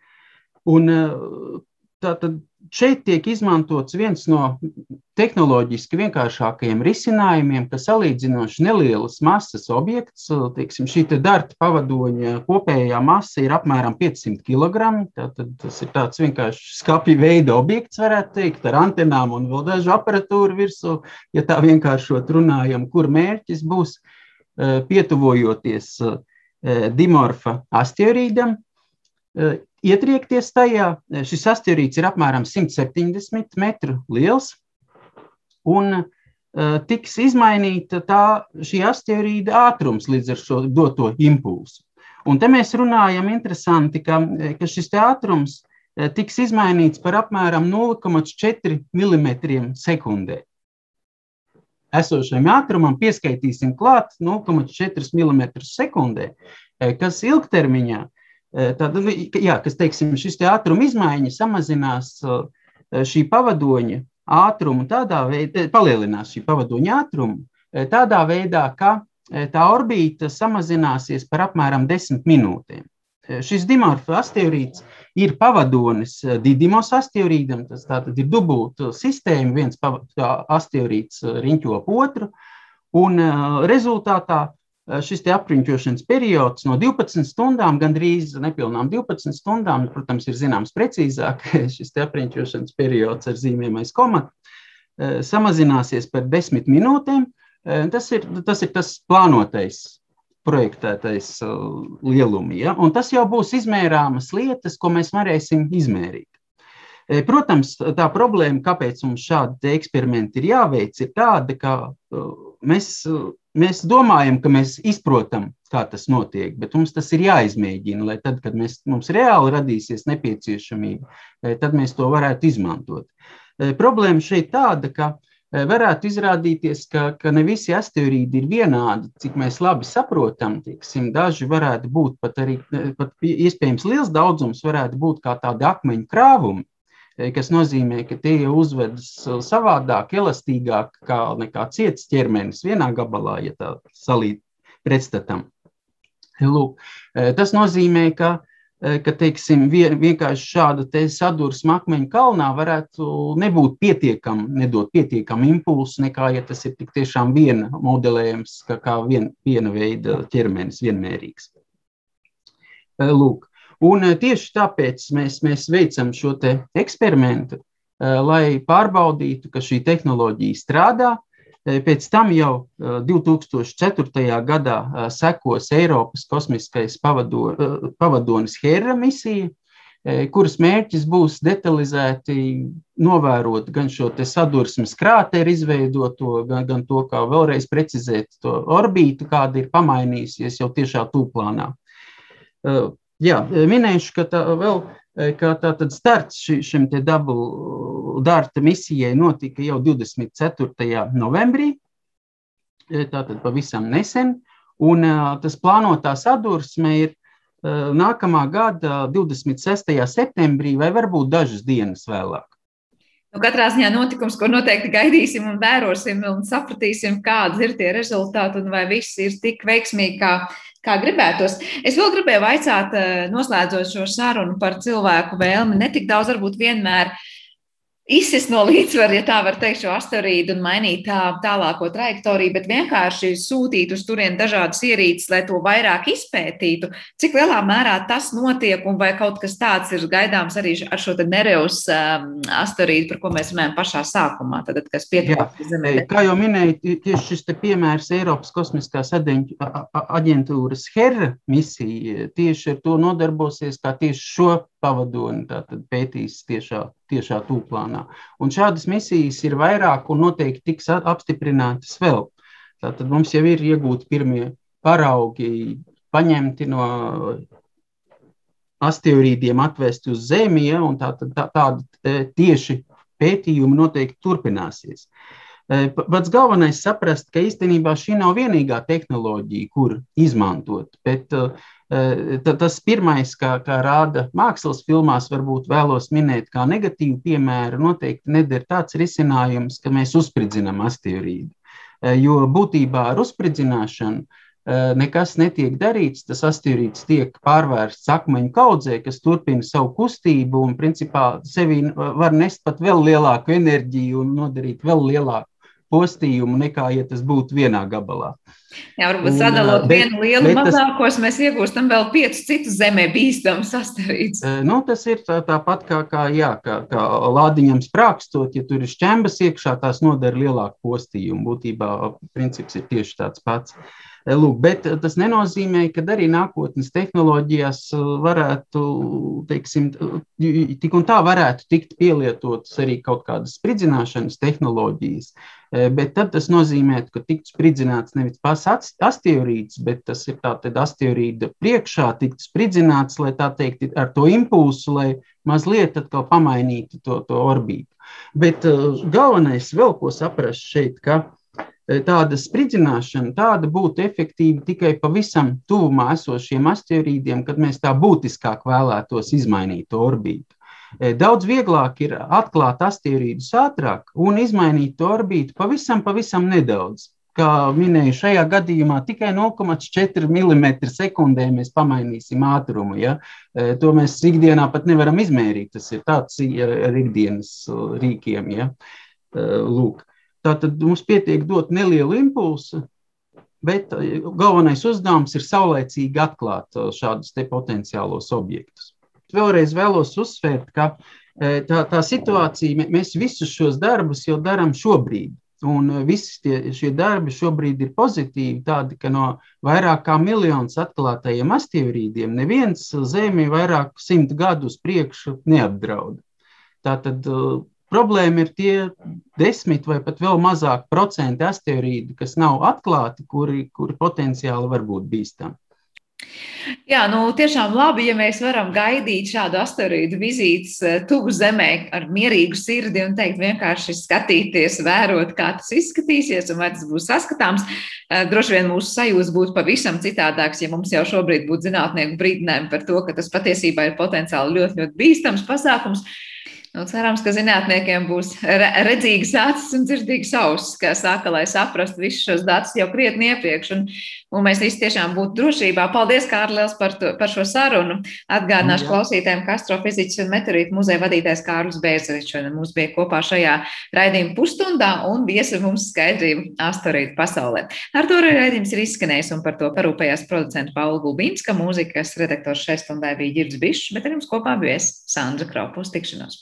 Un, eh, tātad šeit tiek izmantots viens no tehnoloģiski vienkāršākajiem risinājumiem, ka salīdzinoši nelielas masas objekts, teiksim, šī te darta pavadoņa kopējā masa ir apmēram 500 kg. Tātad tas ir tāds vienkārši skapja veida objekts, varētu teikt, ar antenām un vēl dažu aparatūru virsū, ja tā vienkāršot runājam, kur mērķis būs pietuvojoties dimorfa asteroīdam, ietriekties tajā. Šis asteroīds ir apmēram 170 metru liels. Un uh, tiks izmainīta tā, šī asteroīda ātrums līdz ar šo doto impulsu. Un te mēs runājam interesanti, ka, ka šis ātrums tiks izmainīts par apmēram 0,4 mm sekundē esošajam ātrumam pieskaitīsim klāt 0,4 mm sekundē, eh, kas ilgtermiņā, eh, tad, jā, kas, teiksim, šis te ātruma izmaiņa samazinās šī pavadoņa ātrumu tādā veidā, palielinās šī pavadoņa ātrumu tādā veidā, ka tā orbīta samazināsies par apmēram 10 minūtēm. Šis dimorfa asteroīds ir pavadonis Didimos asteroīdam, tas tātad ir dubulta sistēma, viens asteroīds riņķo ap otru, un rezultātā šis apriņķošanas periods no 12 stundām, gandrīz nepilnām 12 stundām, protams, ir zināms precīzāk, šis apriņķošanas periods ar zīmēm aiz komata, samazināsies par 10 minūtēm. Tas ir tas, ir tas plānotais projektētais lielumi. Ja? Un tas jau būs izmērāmas lietas, ko mēs varēsim izmērīt. E, protams, tā problēma, kāpēc mums šādi eksperimenti ir jāveic, ir tāda, ka uh, mēs, uh, mēs domājam, ka mēs izprotam, kā tas notiek, bet mums tas ir jāizmēģina, lai tad, kad mēs, mums reāli radīsies nepieciešamība, e, tad mēs to varētu izmantot. E, problēma šeit tāda, ka varētu izrādīties, ka, ka ne visi asteroīdi ir vienādi, cik mēs labi saprotam. Tiksim, daži varētu būt pat arī, pat iespējams, liels daudzums varētu būt kā tādi akmeņu krāvumi, kas nozīmē, ka tie uzvedas savādāk, elastīgāk kā nekā ciets ķermenis vienā gabalā, ja tā salīdz pretstatam. Lūk, tas nozīmē, ka Eh, ka teiksim, vienkārši šāda sadursme akmeņa kalnā varētu nebūt pietiekama, nedot pietiekamu impulsu, nekā ja tas ir tik tiešām viena modelējums, kā, kā vien, viena veida ķermenis, vienmērīgs. Eh, lūk. Un eh, tieši tāpēc mēs, mēs veicam šo eksperimentu, lai pārbaudītu, ka šī tehnoloģija strādā, Pēc tam jau 2004. gadā sekos Eiropas kosmiskais pavado, pavadonis Hera misija, kuras mērķis būs detalizēti novērot gan šo sadursmes krāteru izveidoto, gan, gan to, kā vēlreiz precizēt to orbītu, kāda ir pamainījusies jau tiešā tūplānā. Jā, minēšu, ka tā vēl ka tātad starts ši, šim te dabu dārta misijai notika jau 24. novembrī, tātad pavisam nesen, un tas plānotā sadursme ir nākamā gada 26. septembrī vai varbūt dažas dienas vēlāk.
Nu, katrā ziņā notikums, ko noteikti gaidīsim un vērosim un sapratīsim, kādas ir tie rezultāti un vai viss ir tik veiksmīgi, kā kā gribētos. Es vēl gribēju vaicāt, eh, noslēdzot šo sarunu par cilvēku vēlmi, ne tik daudz varbūt vienmēr uh, izsist no līdzsvara, ja tā var teikt, šo asteroīdu un mainīt tā, tālāko trajektoriju, bet vienkārši sūtīt uz turieni dažādas ierīces, lai to vairāk izpētītu. Cik lielā mērā tas notiek un vai kaut kas tāds ir gaidāms arī ar šo Nereus um, asteroīdu, par ko mēs runājam pašā sākumā, tad, kas pietuvojas
Zemē? Kā jau minēju, tieši šis piemērs Eiropas kosmiskās aģentūras HER misija tieši ar to nodarbosies, kā tieši šo pavadoni pētīs tiešā, tiešā tūplānā. Un šādas misijas ir vairāk un noteikti tiks apstiprinātas vēl. Tātad mums jau ir iegūti pirmie paraugi, paņemti no asteroīdiem, atvesti uz Zemi, ja, un tā, tā, tāda tieši pētījumi noteikti turpināsies. E, pats galvenais ir saprast, ka īstenībā šī nav vienīgā tehnoloģija, kur izmantot, bet uh, Eh, tas pirmais, kā, kā rāda mākslas filmās, varbūt vēlos minēt kā negatīvu piemēru, noteikti neder tāds risinājums, ka mēs uzspridzinām asteroīdu. Eh, jo būtībā ar uzspridzināšanu eh, nekas netiek darīts. Tas asteroīds tiek pārvērsts akmeņu kaudzē, kas turpina savu kustību un principā sevī var nest pat vēl lielāku enerģiju un nodarīt vēl lielāku postījumu nekā, ja tas būtu vienā gabalā.
Jā, varbūt sadalot bet, vienu lielu mazākos, tas, mēs iegūstam vēl piecus citus zemē bīstamus asteroīdus.
Nu, tas ir tā, tāpat kā, kā, jā, kā, kā lādiņam sprākstot, ja tur ir šķembas iekšā, tās nodara lielāku postījumu. Būtībā princips ir tieši tāds pats. Lūk, bet tas nenozīmē, ka arī nākotnes tehnoloģijās varētu, teiksim, tik un tā varētu tikt pielietotas arī kaut kādas spridzināšanas tehnoloģijas. Bet tad tas nozīmē, ka tiktu spridzināts nevis pats asteroīds, bet tas ir tātad asteroīda priekšā, tiktu spridzināts, lai tā teikt, ar to impulsu, lai mazliet atkal pamainītu to, to orbītu. Bet galvenais vēl ko saprast šeit, ka tāda spridzināšana tāda būtu efektīva tikai pavisam tuvumā esošiem asteroīdiem, kad mēs tā būtiskāk vēlētos izmainīt orbītu. Daudz vieglāk ir atklāt asteroīdus ātrāk un izmainīt orbītu pavisam, pavisam nedaudz. Kā minēju, šajā gadījumā tikai 0,4 mm sekundē mēs pamainīsim ātrumu. Ja? To mēs ikdienā pat nevaram izmērīt. Tas ir tāds ar, ikdienas rīkiem. Ja? Lūk. Tātad mums pietiek dot nelielu impulsu, bet galvenais uzdevums ir saulēcīgi atklāt šādus potenciālos objektus. Vēlreiz vēlos uzsvērt, ka eh, tā, tā situācija, mēs visus šos darbus jau darām šobrīd. Un visi tie, šie darbi šobrīd ir pozitīvi, tādi, ka no vairāk kā miljonus atklātajiem asteroīdiem neviens Zemi vairāk simt gadu uz priekšu neapdraud. Tātad Problēma ir tie desmit vai pat vēl mazāk procenti asteroīdi, kas nav atklāti, kuri, kuri potenciāli var būt bīstami.
Jā, nu tiešām labi, ja mēs varam gaidīt šādu asteroīdu vizītes eh, tuvu Zemē ar mierīgu sirdi un teikt, vienkārši skatīties, vērot, kā tas izskatīsies un vai tas būs saskatāms. Eh, droši vien mūsu sajūta būtu pavisam citādāks, ja mums jau šobrīd būtu zinātnieku brīdinājumi par to, ka tas patiesībā ir potenciāli ļoti, ļoti bīstams pasākums. Nu, cerams, ka zinātniekiem būs redzīgas acis un dzirdīgas ausis, kā saka, lai saprastu visus šos datus jau krietni iepriekš. Un, un mēs visi tiešām būtu drošībā. Paldies, Kārlis, par, to, par šo sarunu. Atgādināšu klausītājiem, ka astrofiziķis un meteorītu muzeja vadītājs Kārlis Bērziņš mums bija kopā šajā raidījuma pusstundā un viesa mums skaidrību asteroīdu pasaulē. Ar to raidījums ir izskanējis un par to parūpējās producenta Paula Gulbīnska, mūzikas redaktors šai stundai bija Girds Bišs, bet arī mums kopā bija Sandra Kraupus tikšanos.